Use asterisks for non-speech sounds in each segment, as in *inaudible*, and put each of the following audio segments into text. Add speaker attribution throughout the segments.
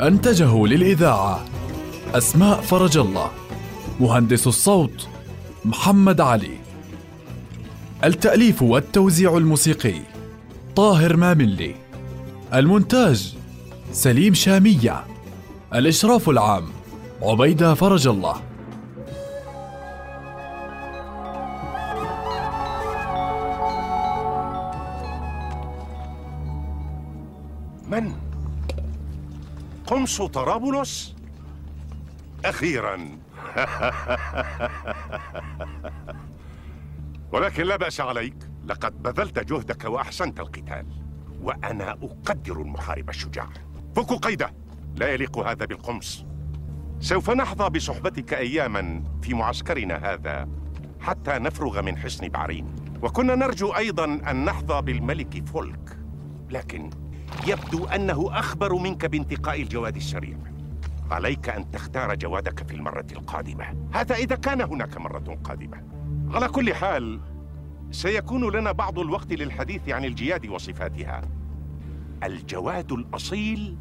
Speaker 1: أنتجه للإذاعة أسماء فرج الله مهندس الصوت محمد علي. التأليف والتوزيع الموسيقي طاهر ماملي. المونتاج سليم شامية. الإشراف العام عبيدة فرج الله.
Speaker 2: قمص طرابلس؟ أخيرا. *laughs* ولكن لا بأس عليك. لقد بذلت جهدك وأحسنت القتال. وأنا أقدر المحارب الشجاع. فك قيده. لا يليق هذا بالقمص. سوف نحظى بصحبتك أياما في معسكرنا هذا حتى نفرغ من حصن بعرين. وكنا نرجو أيضا أن نحظى بالملك فولك. لكن يبدو أنه أخبر منك بانتقاء الجواد السريع عليك أن تختار جوادك في المرة القادمة. هذا إذا كان هناك مرة قادمة. على كل حال سيكون لنا بعض الوقت للحديث عن الجياد وصفاتها. الجواد الأصيل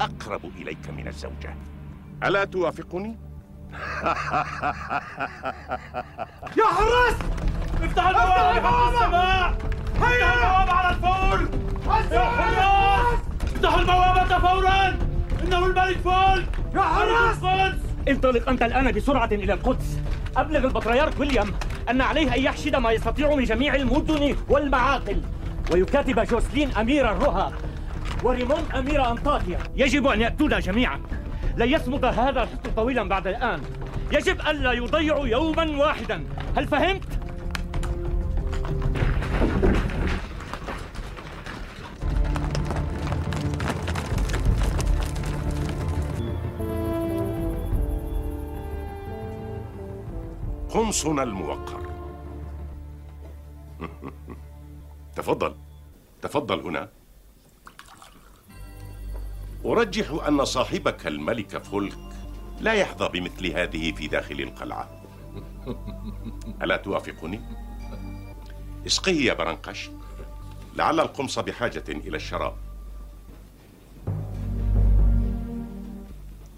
Speaker 2: أقرب إليك من الزوجة. ألا توافقني؟
Speaker 3: يا حراس! افتح البوابة! على السماء هيا! البوابة على الفور! يا حراس افتحوا البوابة فورا! إنه الملك فول! يا حراس!
Speaker 4: انطلق أنت الآن بسرعة إلى القدس. أبلغ البطريرك ويليام أن عليه أن يحشد ما يستطيع من جميع المدن والمعاقل. ويكاتب جوسلين أمير الرها وريمون أمير أنطاكيا. يجب أن يأتونا جميعا. لن يصمد هذا الحصن طويلا بعد الآن. يجب ألا يضيعوا يوما واحدا. هل فهمت؟
Speaker 2: قمصنا الموقر. تفضل. تفضل هنا. أرجح أن صاحبك الملك فولك لا يحظى بمثل هذه في داخل القلعة. ألا توافقني؟ اسقه يا برنقش. لعل القمص بحاجة إلى الشراب.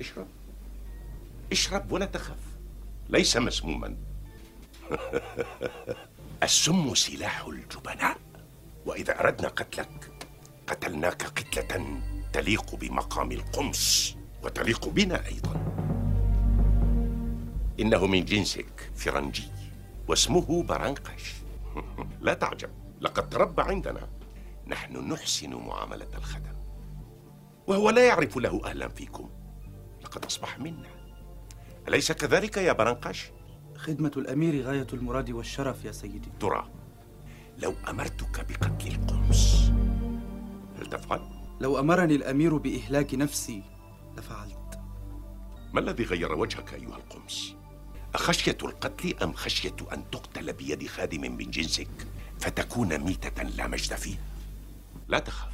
Speaker 2: اشرب. اشرب ولا تخف. ليس مسموما. *laughs* السم سلاح الجبناء وإذا أردنا قتلك قتلناك قتلة تليق بمقام القمص وتليق بنا أيضا. إنه من جنسك فرنجي واسمه برنقش *laughs* لا تعجب لقد تربى عندنا. نحن نحسن معاملة الخدم وهو لا يعرف له أهلا فيكم. لقد أصبح منا. أليس كذلك يا برنقش؟
Speaker 5: خدمة الأمير غاية المراد والشرف يا سيدي
Speaker 2: ترى لو أمرتك بقتل القمص هل تفعل؟
Speaker 5: لو أمرني الأمير بإهلاك نفسي لفعلت
Speaker 2: ما الذي غير وجهك أيها القمص؟ أخشية القتل أم خشية أن تقتل بيد خادم من جنسك فتكون ميتة لا مجد فيها؟ لا تخف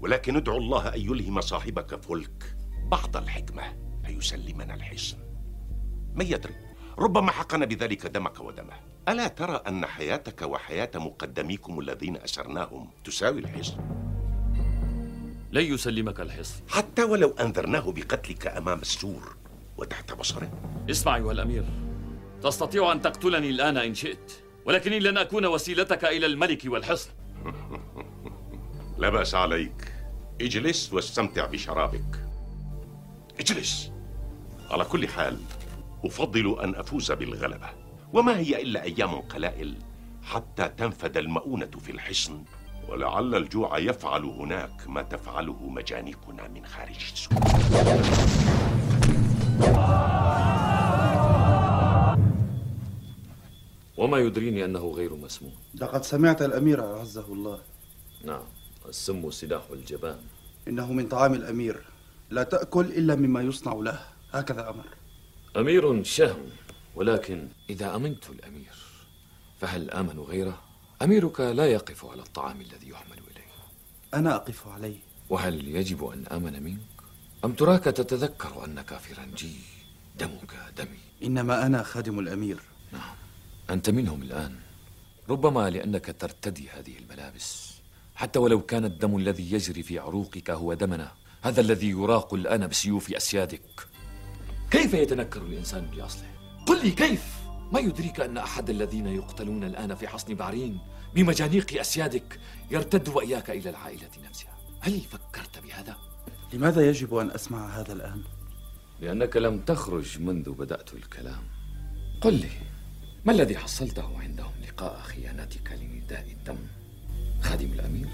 Speaker 2: ولكن ادعو الله أن يلهم صاحبك فولك بعض الحكمة فيسلمنا الحصن من يدري؟ ربما حقن بذلك دمك ودمه. ألا ترى أن حياتك وحياة مقدميكم الذين أسرناهم تساوي الحصن؟
Speaker 6: لن يسلمك الحصن.
Speaker 2: حتى ولو أنذرناه بقتلك أمام السور وتحت بصره.
Speaker 6: اسمع أيها الأمير تستطيع أن تقتلني الآن إن شئت ولكني لن أكون وسيلتك إلى الملك والحصن. *laughs*
Speaker 2: لا بأس عليك. اجلس واستمتع بشرابك. اجلس. على كل حال أفضل أن أفوز بالغلبة. وما هي إلا أيام قلائل حتى تنفد المؤونة في الحصن. ولعل الجوع يفعل هناك ما تفعله مجانيقنا من خارج السوق.
Speaker 6: وما يدريني أنه غير مسموم
Speaker 5: لقد سمعت الأمير أعزه الله.
Speaker 6: نعم السم سلاح الجبان.
Speaker 5: إنه من طعام الأمير. لا تأكل إلا مما يصنع له. هكذا أمر.
Speaker 6: أمير شهم ولكن إذا أمنت الأمير فهل آمن غيره؟ أميرك لا يقف على الطعام الذي يحمل إليه.
Speaker 5: أنا أقف عليه.
Speaker 6: وهل يجب أن آمن منك؟ أم تراك تتذكر أنك فرنجي دمك دمي؟
Speaker 5: إنما أنا خادم الأمير.
Speaker 6: نعم. أنت منهم الآن. ربما لأنك ترتدي هذه الملابس. حتى ولو كان الدم الذي يجري في عروقك هو دمنا هذا الذي يراق الآن بسيوف أسيادك. كيف يتنكر الإنسان بأصله؟ قل لي كيف؟ ما يدريك أن أحد الذين يقتلون الآن في حصن بعرين بمجانيق أسيادك يرتد وإياك إلى العائلة نفسها هل فكرت بهذا؟
Speaker 5: لماذا يجب أن أسمع هذا الآن؟
Speaker 6: لأنك لم تخرج منذ بدأت الكلام قل لي ما الذي حصلته عندهم لقاء خيانتك لنداء الدم خادم الأمير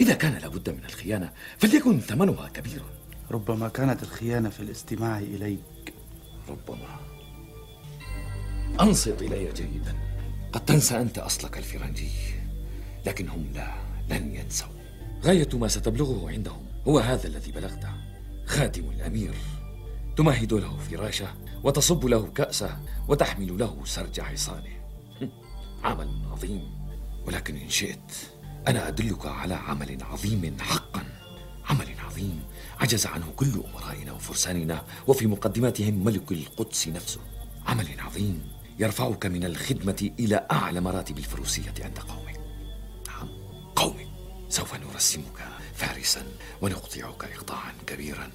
Speaker 6: إذا كان لابد من الخيانة فليكن ثمنها كبير
Speaker 5: ربما كانت الخيانة في الاستماع إليك
Speaker 6: ربما. أنصت إلي جيدا. قد تنسى أنت أصلك الفرنجي لكن هم لا لن ينسوا. غاية ما ستبلغه عندهم. هو هذا الذي بلغته. خادم الأمير. تمهد له فراشه وتصب له كأسه وتحمل له سرج حصانه *laughs* عمل عظيم. ولكن إن شئت أنا أدلك على عمل عظيم حقا. عمل عظيم. عجز عنه كل أمرائنا وفرساننا وفي مقدماتهم ملك القدس نفسه. عمل عظيم يرفعك من الخدمة إلى أعلى مراتب الفروسية عند قومك. نعم قومك سوف نرسمك فارسا ونقطعك إقطاعا كبيرا.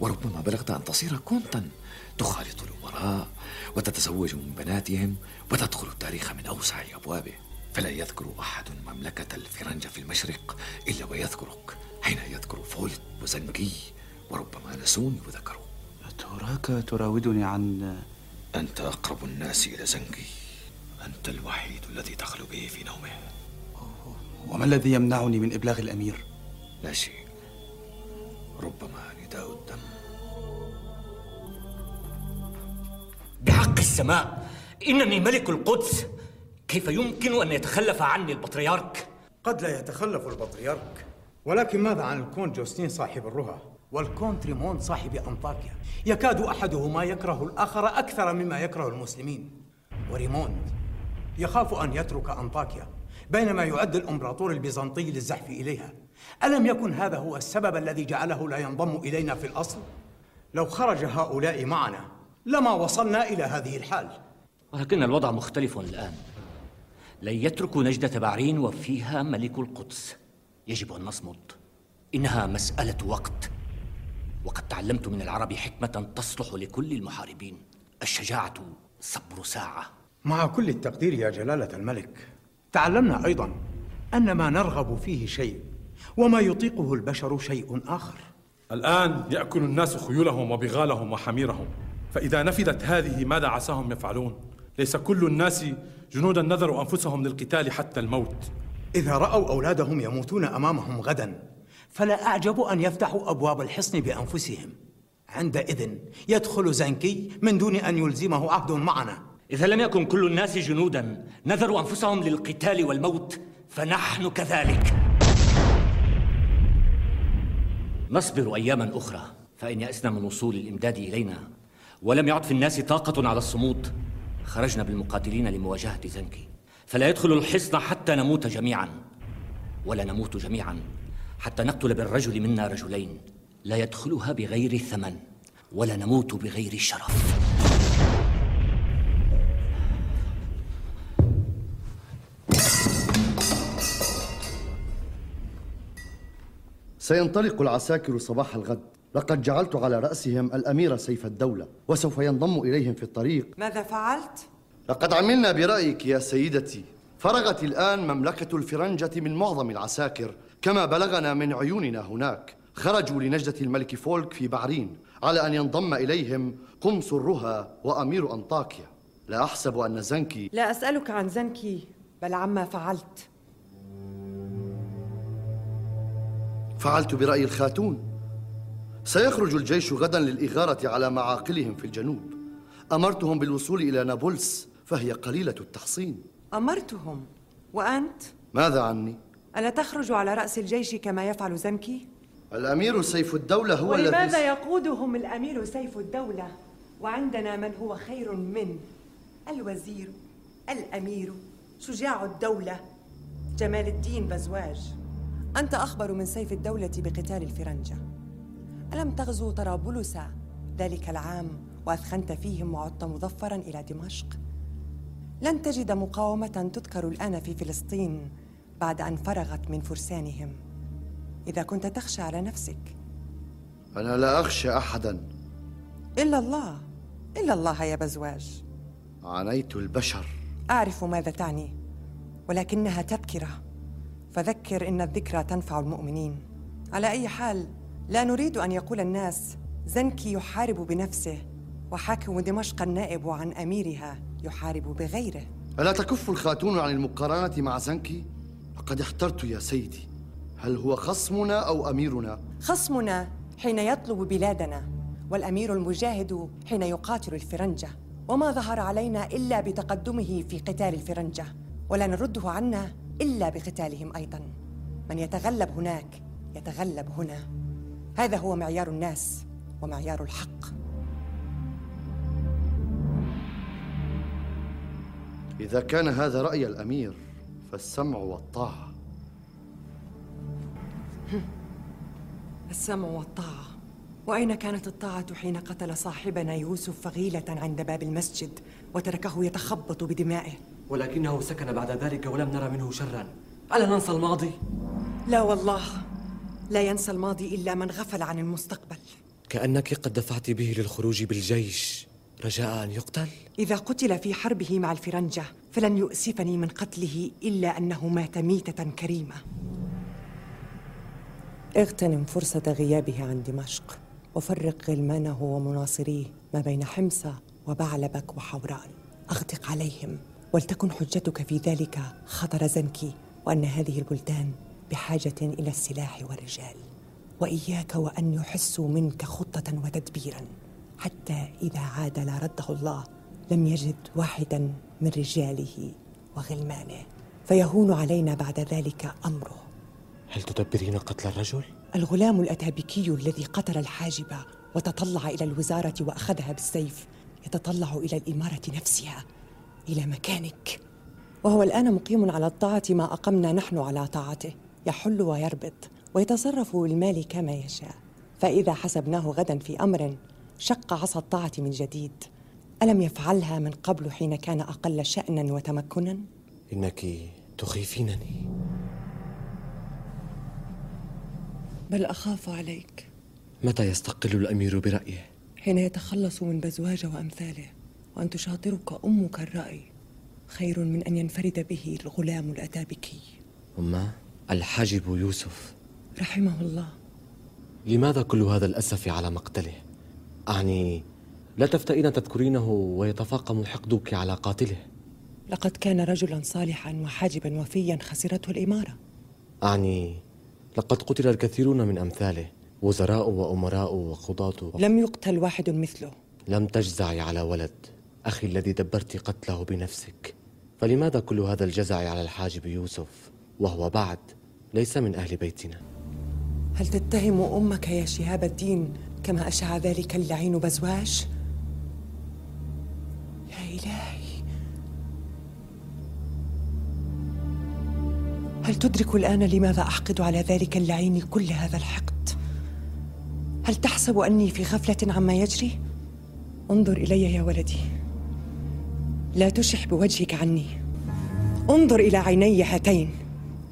Speaker 6: وربما بلغت أن تصير كونتا تخالط الأمراء وتتزوج من بناتهم وتدخل التاريخ من أوسع أبوابه. فلا يذكر أحد مملكة الفرنجة في المشرق إلا ويذكرك. حين يذكر فولت وزنكي وربما نسوني وذكروا.
Speaker 5: تراك تراودني عن
Speaker 6: أنت أقرب الناس إلى زنكي أنت الوحيد الذي تخلو به في نومه.
Speaker 5: وما الذي يمنعني من إبلاغ الأمير؟
Speaker 6: لا شيء. ربما نداء الدم.
Speaker 4: بحق السماء إنني ملك القدس. كيف يمكن أن يتخلف عني البطريرك؟
Speaker 7: قد لا يتخلف البطريرك. ولكن ماذا عن الكون جوستين صاحب الرهى والكون تريمون صاحب أنطاكيا؟ يكاد أحدهما يكره الآخر أكثر مما يكره المسلمين. وريموند يخاف أن يترك أنطاكيا بينما يعد الإمبراطور البيزنطي للزحف إليها. ألم يكن هذا هو السبب الذي جعله لا ينضم إلينا في الأصل؟ لو خرج هؤلاء معنا لما وصلنا إلى هذه الحال؟
Speaker 4: ولكن الوضع مختلف الآن. لن يتركوا نجدة بعرين وفيها ملك القدس. يجب أن نصمت. إنها مسألة وقت. وقد تعلمت من العرب حكمة تصلح لكل المحاربين. الشجاعة صبر ساعة.
Speaker 7: مع كل التقدير يا جلالة الملك تعلمنا أيضا أن ما نرغب فيه شيء وما يطيقه البشر شيء آخر.
Speaker 3: الآن يأكل الناس خيولهم وبغالهم وحميرهم. فإذا نفذت هذه ماذا عساهم يفعلون؟ ليس كل الناس جنودا نذروا أنفسهم للقتال حتى الموت.
Speaker 7: إذا رأوا أولادهم يموتون أمامهم غدا فلا أعجب أن يفتحوا أبواب الحصن بأنفسهم. عندئذ يدخل زنكي من دون أن يلزمه عهد معنا.
Speaker 4: إذا لم يكن كل الناس جنودا نذروا أنفسهم للقتال والموت فنحن كذلك. نصبر أياما أخرى فإن يأسنا من وصول الإمداد إلينا. ولم يعد في الناس طاقة على الصمود. خرجنا بالمقاتلين لمواجهة زنكي. فلا يدخل الحصن حتى نموت جميعا ولا نموت جميعا حتى نقتل بالرجل منا رجلين. لا يدخلها بغير ثمن ولا نموت بغير شرف.
Speaker 8: سينطلق العساكر صباح الغد. لقد جعلت على رأسهم الأمير سيف الدولة وسوف ينضم إليهم في الطريق.
Speaker 9: ماذا فعلت؟
Speaker 8: لقد عملنا برأيك يا سيدتي. فرغت الآن مملكة الفرنجة من معظم العساكر كما بلغنا من عيوننا هناك. خرجوا لنجدة الملك فولك في بعرين على أن ينضم إليهم قمص الرها وأمير أنطاكيا. لا أحسب أن زنكي
Speaker 9: لا أسألك عن زنكي بل عما فعلت.
Speaker 8: فعلت برأي الخاتون. سيخرج الجيش غدا للإغارة على معاقلهم في الجنوب. أمرتهم بالوصول إلى نابلس فهي قليلة التحصين.
Speaker 9: أمرتهم. وأنت؟
Speaker 8: ماذا عني؟
Speaker 9: ألا تخرج على رأس الجيش كما يفعل زنكي؟
Speaker 8: الأمير سيف الدولة هو الذي
Speaker 9: ولماذا يقودهم الأمير سيف الدولة؟ وعندنا من هو خير منه الوزير الأمير شجاع الدولة. جمال الدين بزواج. أنت أخبر من سيف الدولة بقتال الفرنجة. ألم تغزو طرابلس ذلك العام وأثخنت فيهم وعدت مظفرا إلى دمشق؟ لن تجد مقاومة تذكر الآن في فلسطين بعد أن فرغت من فرسانهم. إذا كنت تخشى على نفسك.
Speaker 8: أنا لا أخشى أحدا.
Speaker 9: إلا الله. إلا الله يا بزواج.
Speaker 8: عانيت البشر.
Speaker 9: أعرف ماذا تعني ولكنها تذكرة. فذكر إن الذكرى تنفع المؤمنين. على أي حال لا نريد أن يقول الناس زنكي يحارب بنفسه. وحاكم دمشق النائب عن أميرها يحارب بغيره.
Speaker 8: ألا تكف الخاتون عن المقارنة مع زنكي؟ لقد احترت يا سيدي. هل هو خصمنا أو أميرنا؟
Speaker 9: خصمنا حين يطلب بلادنا والأمير المجاهد حين يقاتل الفرنجة. وما ظهر علينا إلا بتقدمه في قتال الفرنجة ولا نرده عنا إلا بقتالهم أيضا. من يتغلب هناك يتغلب هنا. هذا هو معيار الناس ومعيار الحق.
Speaker 8: إذا كان هذا رأي الأمير فالسمع والطاعة. *laughs*
Speaker 9: السمع والطاعة. وأين كانت الطاعة حين قتل صاحبنا يوسف فغيلة عند باب المسجد وتركه يتخبط بدمائه؟
Speaker 10: ولكنه سكن بعد ذلك ولم نرى منه شرا. ألا ننسى الماضي؟
Speaker 9: لا والله. لا ينسى الماضي إلا من غفل عن المستقبل.
Speaker 10: كأنك قد دفعت به للخروج بالجيش. رجاء أن يقتل؟
Speaker 9: إذا قتل في حربه مع الفرنجة فلن يؤسفني من قتله إلا أنه مات ميتة كريمة. اغتنم فرصة غيابه عن دمشق وفرق غلمانه ومناصريه ما بين حمص وبعلبك وحوراء أغدق عليهم ولتكن حجتك في ذلك خطر زنكي وأن هذه البلدان بحاجة إلى السلاح والرجال. وإياك وأن يحسوا منك خطة وتدبيرا. حتى إذا عاد لا رده الله لم يجد واحدا من رجاله وغلمانه. فيهون علينا بعد ذلك أمره.
Speaker 10: هل تدبرين قتل الرجل؟
Speaker 9: الغلام الأتابكي الذي قتل الحاجب وتطلع إلى الوزارة وأخذها بالسيف يتطلع إلى الإمارة نفسها إلى مكانك. وهو الآن مقيم على الطاعة ما أقمنا نحن على طاعته. يحل ويربط ويتصرف بالمال كما يشاء. فإذا حسبناه غدا في أمر شق عصا الطاعة من جديد. ألم يفعلها من قبل حين كان أقل شأنا وتمكنا؟
Speaker 10: إنك تخيفينني.
Speaker 9: بل أخاف عليك.
Speaker 10: متى يستقل الأمير برأيه؟
Speaker 9: حين يتخلص من بزواج وأمثاله وأن تشاطرك أمك الرأي. خير من أن ينفرد به الغلام الأتابكي
Speaker 10: أما الحاجب يوسف.
Speaker 9: رحمه الله.
Speaker 10: لماذا كل هذا الأسف على مقتله؟ أعني لا تفتئين تذكرينه ويتفاقم حقدك على قاتله.
Speaker 9: لقد كان رجلا صالحا وحاجبا وفيا خسرته الإمارة.
Speaker 10: أعني لقد قتل الكثيرون من أمثاله وزراء وأمراء وقضاة
Speaker 9: لم يقتل واحد مثله.
Speaker 10: لم تجزعي على ولد. أخي الذي دبرت قتله بنفسك. فلماذا كل هذا الجزع على الحاجب يوسف؟ وهو بعد ليس من أهل بيتنا.
Speaker 9: هل تتهم أمك يا شهاب الدين كما أشاع ذلك اللعين بزواج؟ يا إلهي هل تدرك الآن لماذا أحقد على ذلك اللعين كل هذا الحقد؟ هل تحسب أني في غفلة عما يجري؟ انظر إلي يا ولدي لا تشح بوجهك عني انظر إلى عيني هاتين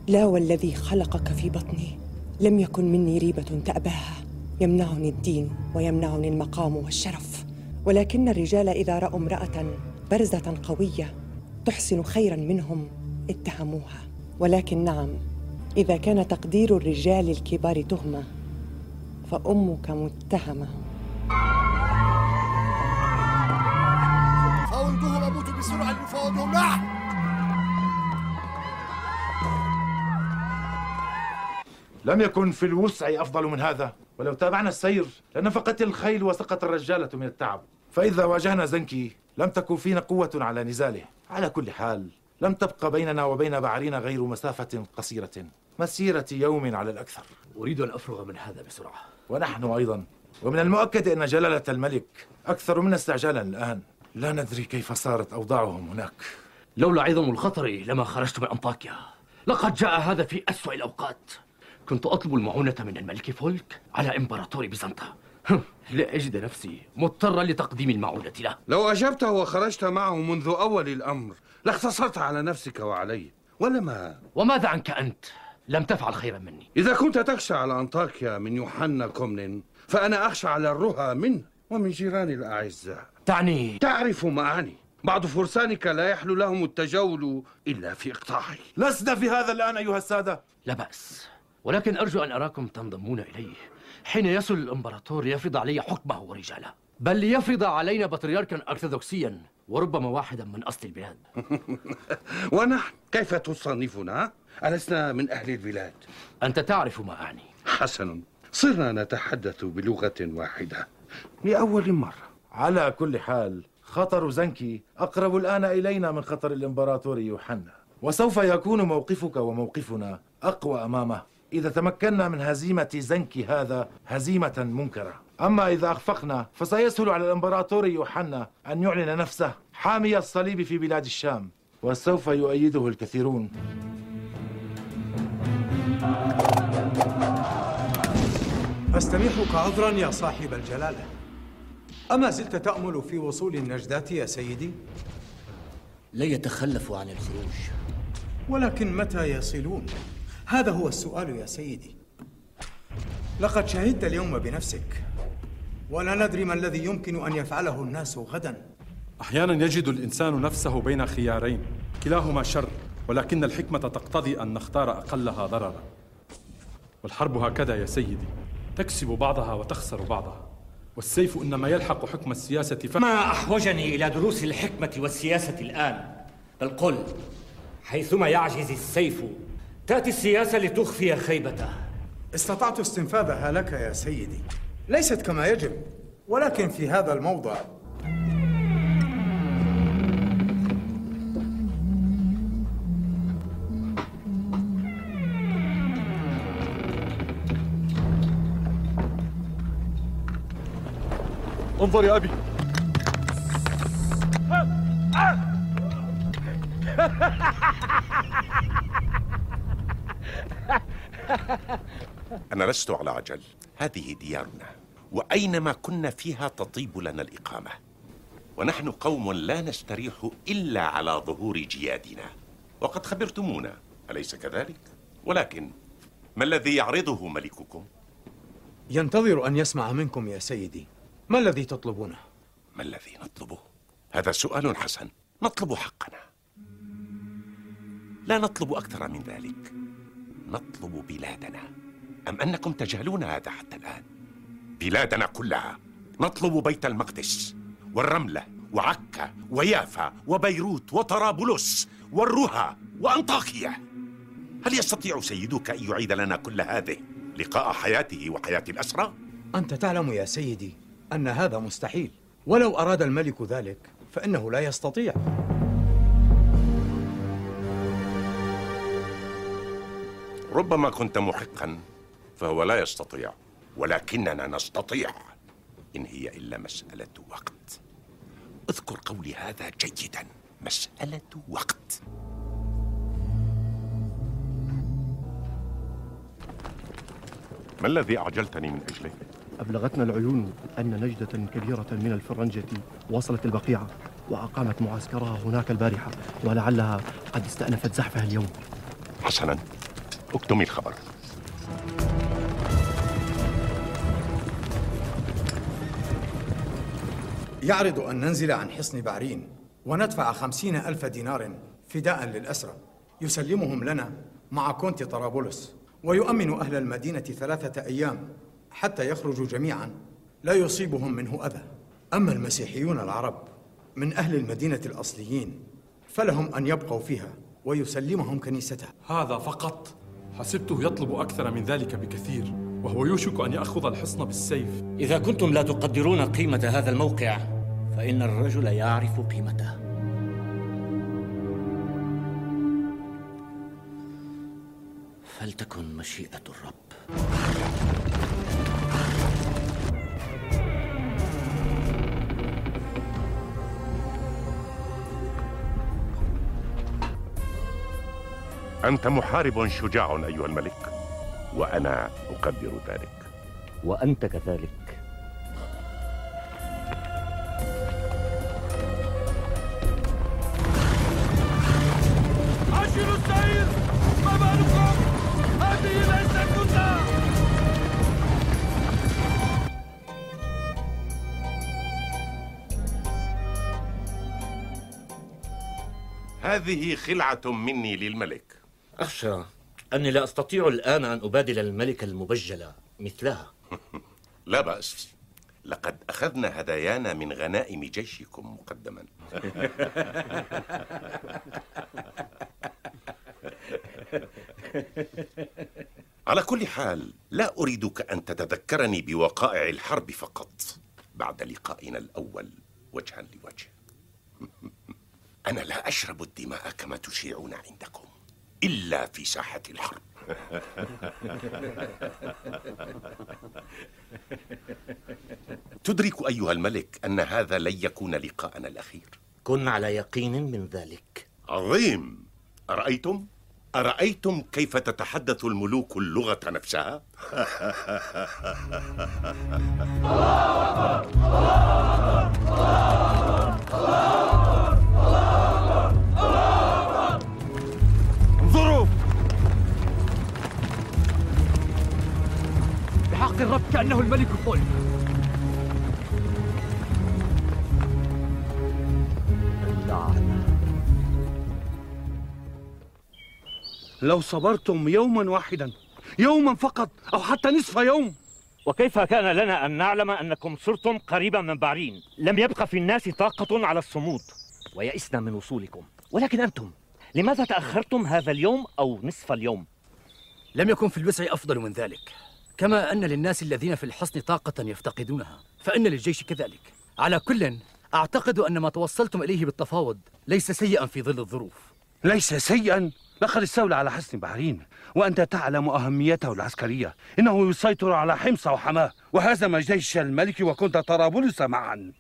Speaker 9: لا والذي خلقك في بطني لم يكن مني ريبة تأباها يمنعني الدين ويمنعني المقام والشرف. ولكن الرجال إذا رأوا امرأة برزة قوية تحسن خيرا منهم اتهموها. ولكن نعم إذا كان تقدير الرجال الكبار تهمة فأمك متهمة.
Speaker 3: لم يكن في الوسع أفضل من هذا. ولو تابعنا السير لنفقت الخيل وسقط الرجالة من التعب. فإذا واجهنا زنكي لم تكن فينا قوة على نزاله. على كل حال لم تبق بيننا وبين بعرين غير مسافة قصيرة.
Speaker 11: مسيرة يوم على الأكثر.
Speaker 4: أريد أن أفرغ من هذا بسرعة.
Speaker 11: ونحن أيضا. ومن المؤكد أن جلالة الملك أكثر منا استعجالا الآن. لا ندري كيف صارت أوضاعهم هناك.
Speaker 4: لولا عظم الخطر لما خرجت من أنطاكيا. لقد جاء هذا في أسوأ الأوقات. كنت أطلب المعونة من الملك فولك على إمبراطور بيزنطة. لا أجد نفسي مضطرا لتقديم المعونة له.
Speaker 12: لو أجبته وخرجت معه منذ أول الأمر لاختصرت على نفسك وعلي. ولا ما
Speaker 4: وماذا عنك أنت؟ لم تفعل خيرا مني.
Speaker 12: إذا كنت تخشى على أنطاكيا من يوحنا كومنين فأنا أخشى على الرها منه ومن جيراني الأعزاء.
Speaker 4: تعني؟
Speaker 12: تعرف ما أعني بعض فرسانك لا يحلو لهم التجول إلا في إقطاعي.
Speaker 11: لسنا في هذا الآن أيها السادة.
Speaker 4: لا بأس. ولكن أرجو أن أراكم تنضمون إليه. حين يصل الإمبراطور ليفرض علي حكمه ورجاله. بل ليفرض علينا بطريركا أرثوذكسيا وربما واحدا من أصل البلاد. *laughs*
Speaker 12: ونحن كيف تصنفنا؟ ألسنا من أهل البلاد؟
Speaker 4: أنت تعرف ما أعني.
Speaker 12: حسنا صرنا نتحدث بلغة واحدة. لأول مرة.
Speaker 11: على كل حال خطر زنكي أقرب الآن إلينا من خطر الإمبراطور يوحنا. وسوف يكون موقفك وموقفنا أقوى أمامه. إذا تمكنا من هزيمة زنكي هذا هزيمة منكرة أما إذا أخفقنا فسيسهل على الإمبراطور يوحنا أن يعلن نفسه حامي الصليب في بلاد الشام وسوف يؤيده الكثيرون
Speaker 7: أستميحك عذرا يا صاحب الجلالة أما زلت تأمل في وصول النجدات يا سيدي؟
Speaker 4: لن يتخلفوا عن الخروج
Speaker 7: ولكن متى يصلون؟ هذا هو السؤال يا سيدي. لقد شهدت اليوم بنفسك ولا ندري ما الذي يمكن أن يفعله الناس غدا.
Speaker 13: أحيانا يجد الإنسان نفسه بين خيارين كلاهما شر ولكن الحكمة تقتضي أن نختار أقلها ضررا. والحرب هكذا يا سيدي تكسب بعضها وتخسر بعضها. والسيف إنما يلحق حكم السياسة ف...
Speaker 4: ما أحوجني إلى دروس الحكمة والسياسة الآن؟ بل قل حيثما يعجز السيف تأتي السياسة لتخفي خيبته.
Speaker 7: استطعت استنفاذها لك يا سيدي. ليست كما يجب ولكن في هذا الموضع.
Speaker 3: انظر يا أبي. *laughs*
Speaker 2: أنا لست على عجل هذه ديارنا وأينما كنا فيها تطيب لنا الإقامة ونحن قوم لا نستريح إلا على ظهور جيادنا وقد خبرتمونا أليس كذلك؟ ولكن ما الذي يعرضه ملككم؟
Speaker 7: ينتظر أن يسمع منكم يا سيدي ما الذي تطلبونه؟
Speaker 2: ما الذي نطلبه؟ هذا سؤال حسن نطلب حقنا لا نطلب أكثر من ذلك نطلب بلادنا. أم أنكم تجهلون هذا حتى الآن؟ بلادنا كلها. نطلب بيت المقدس والرملة وعكا ويافا وبيروت وطرابلس والرها وأنطاكيا. هل يستطيع سيدك أن يعيد لنا كل هذه لقاء حياته وحياة الأسرى؟
Speaker 7: أنت تعلم يا سيدي أن هذا مستحيل. ولو أراد الملك ذلك فإنه لا يستطيع.
Speaker 2: ربما كنت محقا فهو لا يستطيع. ولكننا نستطيع. إن هي إلا مسألة وقت. أذكر قولي هذا جيدا. مسألة وقت. ما الذي أعجلتني من أجله؟
Speaker 8: أبلغتنا العيون أن نجدة كبيرة من الفرنجة وصلت البقيعة وأقامت معسكرها هناك البارحة ولعلها قد استأنفت زحفها اليوم.
Speaker 2: حسنا. اكتمي الخبر.
Speaker 7: يعرض أن ننزل عن حصن بعرين وندفع خمسين ألف دينار فداء للأسرى يسلمهم لنا مع كونت طرابلس. ويؤمن أهل المدينة ثلاثة أيام حتى يخرجوا جميعا. لا يصيبهم منه أذى. أما المسيحيون العرب من أهل المدينة الأصليين فلهم أن يبقوا فيها ويسلمهم كنيستها.
Speaker 13: هذا فقط حسبته يطلب أكثر من ذلك بكثير وهو يوشك أن يأخذ الحصن بالسيف.
Speaker 4: إذا كنتم لا تقدرون قيمة هذا الموقع فإن الرجل يعرف قيمته.
Speaker 10: فلتكن مشيئة الرب.
Speaker 2: أنت محارب شجاع أيها الملك وأنا أقدر ذلك.
Speaker 4: وأنت كذلك.
Speaker 3: السير ما بالكم؟ هذه ليست
Speaker 2: هذه خلعة مني للملك.
Speaker 4: أخشى أني لا أستطيع الآن أن أبادل الملكة المبجلة مثلها. *laughs*
Speaker 2: لا بأس. لقد أخذنا هدايانا من غنائم جيشكم مقدما. *laughs* على كل حال لا أريدك أن تتذكرني بوقائع الحرب فقط. بعد لقائنا الأول وجها لوجه *laughs* أنا لا أشرب الدماء كما تشيعون عندكم. إلا في ساحة الحرب تدرك أيها الملك أن هذا لن يكون لقاءنا الأخير
Speaker 4: كن على يقين من ذلك
Speaker 2: عظيم أرأيتم؟ أرأيتم كيف تتحدث الملوك اللغة نفسها؟
Speaker 3: انظروا *laughs*
Speaker 14: بحق الرب كأنه الملك فولك
Speaker 12: لو صبرتم يوما واحدا يوما فقط أو حتى نصف يوم.
Speaker 4: وكيف كان لنا أن نعلم أنكم صرتم قريبا من بعرين لم يبقى في الناس طاقة على الصمود. ويئسنا من وصولكم. ولكن أنتم لماذا تأخرتم هذا اليوم أو نصف اليوم؟
Speaker 14: لم يكن في الوسع أفضل من ذلك. كما أن للناس الذين في الحصن طاقة يفتقدونها فإن للجيش كذلك. على كل أعتقد أن ما توصلتم إليه بالتفاوض ليس سيئا في ظل الظروف.
Speaker 12: ليس سيئا؟ لقد استولى على حصن بحرين وأنت تعلم أهميته العسكرية. إنه يسيطر على حمص وحماة وهزم جيش الملك وكنت طرابلس معا.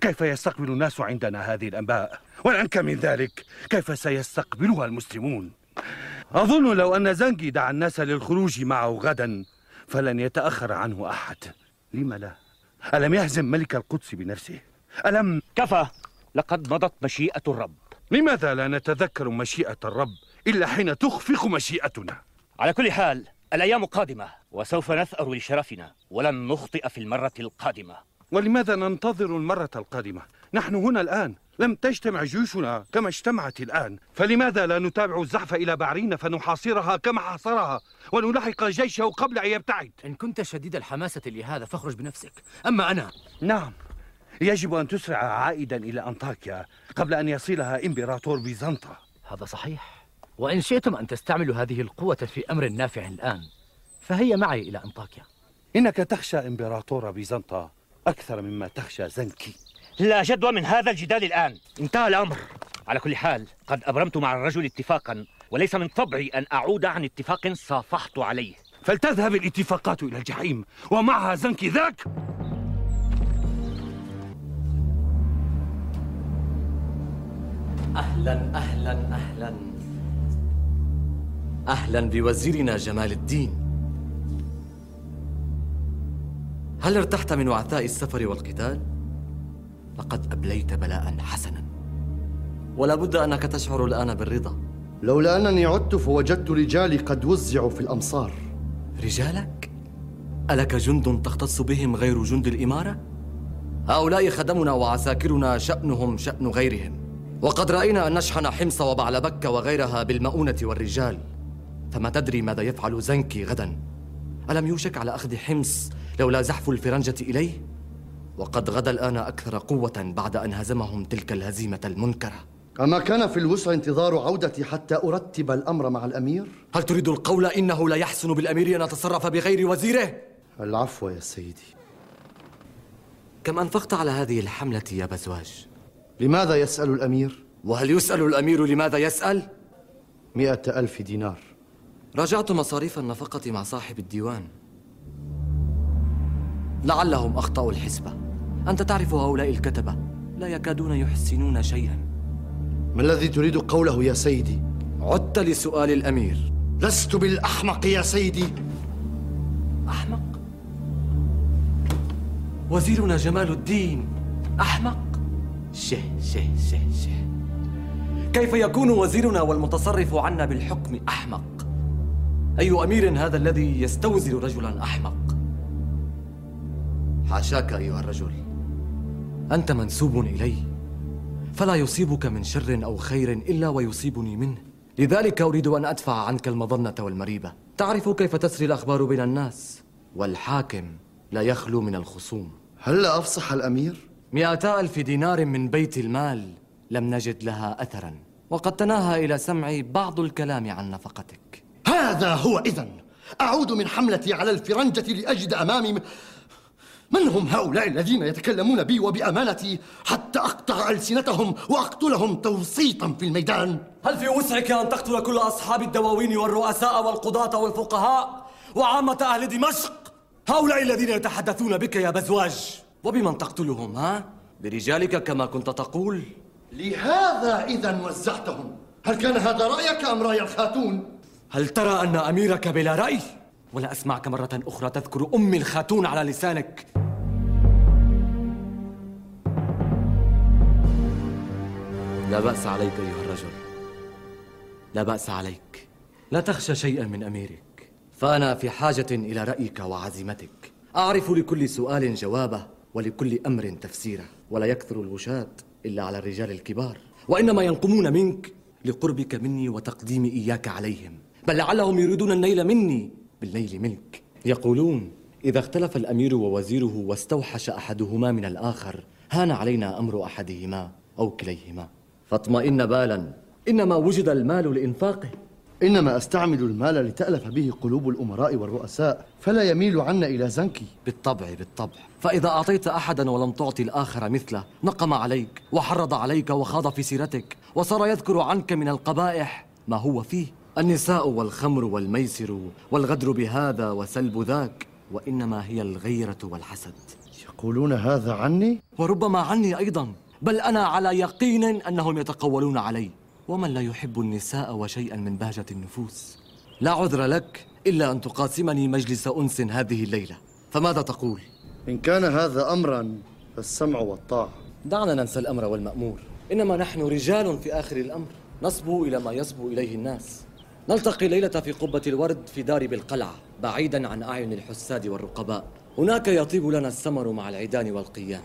Speaker 12: كيف يستقبل الناس عندنا هذه الأنباء؟ والأنك من ذلك كيف سيستقبلها المسلمون؟ أظن لو أن زنجي دعا الناس للخروج معه غدا فلن يتأخر عنه أحد. لم لا؟ ألم يهزم ملك القدس بنفسه؟ ألم؟
Speaker 4: كفى. لقد مضت مشيئة الرب.
Speaker 12: لماذا لا نتذكر مشيئة الرب إلا حين تخفق مشيئتنا؟
Speaker 4: على كل حال الأيام قادمة وسوف نثأر لشرفنا ولن نخطئ في المرة القادمة.
Speaker 12: ولماذا ننتظر المرة القادمة؟ نحن هنا الآن. لم تجتمع جيوشنا كما اجتمعت الآن. فلماذا لا نتابع الزحف إلى بعرين فنحاصرها كما حاصرها ونلاحق جيشه قبل أن يبتعد؟
Speaker 14: إن كنت شديد الحماسة لهذا فاخرج بنفسك. أما أنا؟
Speaker 12: نعم. يجب أن تسرع عائدا إلى أنطاكيا قبل أن يصلها إمبراطور بيزنطة.
Speaker 14: هذا صحيح. وإن شئتم أن تستعملوا هذه القوة في أمر نافع الآن فهي معي إلى أنطاكيا.
Speaker 12: إنك تخشى إمبراطور بيزنطة أكثر مما تخشى زنكي.
Speaker 4: لا جدوى من هذا الجدال الآن. انتهى الأمر. على كل حال قد أبرمت مع الرجل اتفاقا وليس من طبعي أن أعود عن اتفاق صافحت عليه.
Speaker 12: فلتذهب الاتفاقات إلى الجحيم ومعها زنكي ذاك؟
Speaker 10: أهلا أهلا أهلا. أهلا بوزيرنا جمال الدين. هل ارتحت من وعثاء السفر والقتال؟ لقد أبليت بلاء حسنا ولا بد أنك تشعر الآن بالرضا
Speaker 8: لولا أنني عدت فوجدت رجالي قد وزعوا في الأمصار
Speaker 10: رجالك؟ ألك جند تختص بهم غير جند الإمارة؟ هؤلاء خدمنا وعساكرنا شأنهم شأن غيرهم وقد رأينا أن نشحن حمص وبعلبك وغيرها بالمؤونة والرجال فما تدري ماذا يفعل زنكي غدا ألم يوشك على أخذ حمص لولا زحف الفرنجة إليه؟ وقد غدا الآن أكثر قوة بعد أن هزمهم تلك الهزيمة المنكرة
Speaker 8: أما كان في الوسع انتظار عودتي حتى أرتب الأمر مع الأمير؟
Speaker 10: هل تريد القول إنه لا يحسن بالأمير أن يتصرف بغير وزيره؟
Speaker 8: العفو يا سيدي
Speaker 10: كم أنفقت على هذه الحملة يا بزواج؟
Speaker 8: لماذا يسأل الأمير؟
Speaker 10: وهل يسأل الأمير لماذا يسأل؟
Speaker 8: مئة ألف دينار
Speaker 10: راجعت مصاريف النفقة مع صاحب الديوان لعلهم أخطأوا الحسبة أنت تعرف هؤلاء الكتبة لا يكادون يحسنون شيئا
Speaker 8: ما الذي تريد قوله يا سيدي؟
Speaker 10: عدت لسؤال الأمير
Speaker 8: لست بالأحمق يا سيدي
Speaker 10: أحمق؟ وزيرنا جمال الدين أحمق؟ شه شه شه شه كيف يكون وزيرنا والمتصرف عنا بالحكم أحمق؟ أي أمير هذا الذي يستوزر رجلا أحمق؟ حاشاك أيها الرجل. أنت منسوب إلي. فلا يصيبك من شر أو خير إلا ويصيبني منه. لذلك أريد أن أدفع عنك المظنة والمريبة. تعرف كيف تسري الأخبار بين الناس؟ والحاكم لا يخلو من الخصوم.
Speaker 8: هل أفصح الأمير؟
Speaker 10: مئتا ألف دينار من بيت المال لم نجد لها أثرا. وقد تناهى إلى سمعي بعض الكلام عن نفقتك.
Speaker 8: هذا هو إذن. أعود من حملتي على الفرنجة لأجد أمامي من هم هؤلاء الذين يتكلمون بي وبأمانتي حتى أقطع ألسنتهم وأقتلهم توسيطا في الميدان
Speaker 10: هل في وسعك أن تقتل كل أصحاب الدواوين والرؤساء والقضاة والفقهاء وعامة أهل دمشق هؤلاء الذين يتحدثون بك يا بزواج وبمن تقتلهم ها؟ برجالك كما كنت تقول
Speaker 8: لهذا إذا وزعتهم هل كان هذا رأيك أم رأي الخاتون؟
Speaker 10: هل ترى أن أميرك بلا رأي؟ ولا أسمعك مرة أخرى تذكر أم الخاتون على لسانك. لا بأس عليك أيها الرجل. لا بأس عليك. لا تخشى شيئا من أميرك. فأنا في حاجة إلى رأيك وعزيمتك. أعرف لكل سؤال جوابه ولكل أمر تفسيره ولا يكثر الوشاة إلا على الرجال الكبار. وإنما ينقمون منك لقربك مني وتقديم إياك عليهم. بل لعلهم يريدون النيل مني. بالنيل منك يقولون إذا اختلف الأمير ووزيره واستوحش أحدهما من الآخر هان علينا أمر أحدهما أو كليهما. فاطمئن بالا. إنما وجد المال لإنفاقه.
Speaker 8: إنما أستعمل المال لتألف به قلوب الأمراء والرؤساء فلا يميل عنا إلى زنكي
Speaker 10: بالطبع بالطبع. فإذا أعطيت أحدا ولم تعطي الآخر مثله نقم عليك وحرض عليك وخاض في سيرتك وصار يذكر عنك من القبائح ما هو فيه. النساء والخمر والميسر والغدر بهذا وسلب ذاك وإنما هي الغيرة والحسد.
Speaker 8: يقولون هذا عني؟
Speaker 10: وربما عني أيضا بل أنا على يقين أنهم يتقولون علي. ومن لا يحب النساء وشيئا من بهجة النفوس؟ لا عذر لك إلا أن تقاسمني مجلس أنس هذه الليلة. فماذا تقول؟
Speaker 8: إن كان هذا أمرا فالسمع والطاعة.
Speaker 10: دعنا ننسى الأمر والمأمور. إنما نحن رجال في آخر الأمر. نصبو إلى ما يصبو إليه الناس. نلتقي ليلة في قبة الورد في دار بالقلعة بعيدا عن أعين الحساد والرقباء. هناك يطيب لنا السمر مع العيدان والقيام.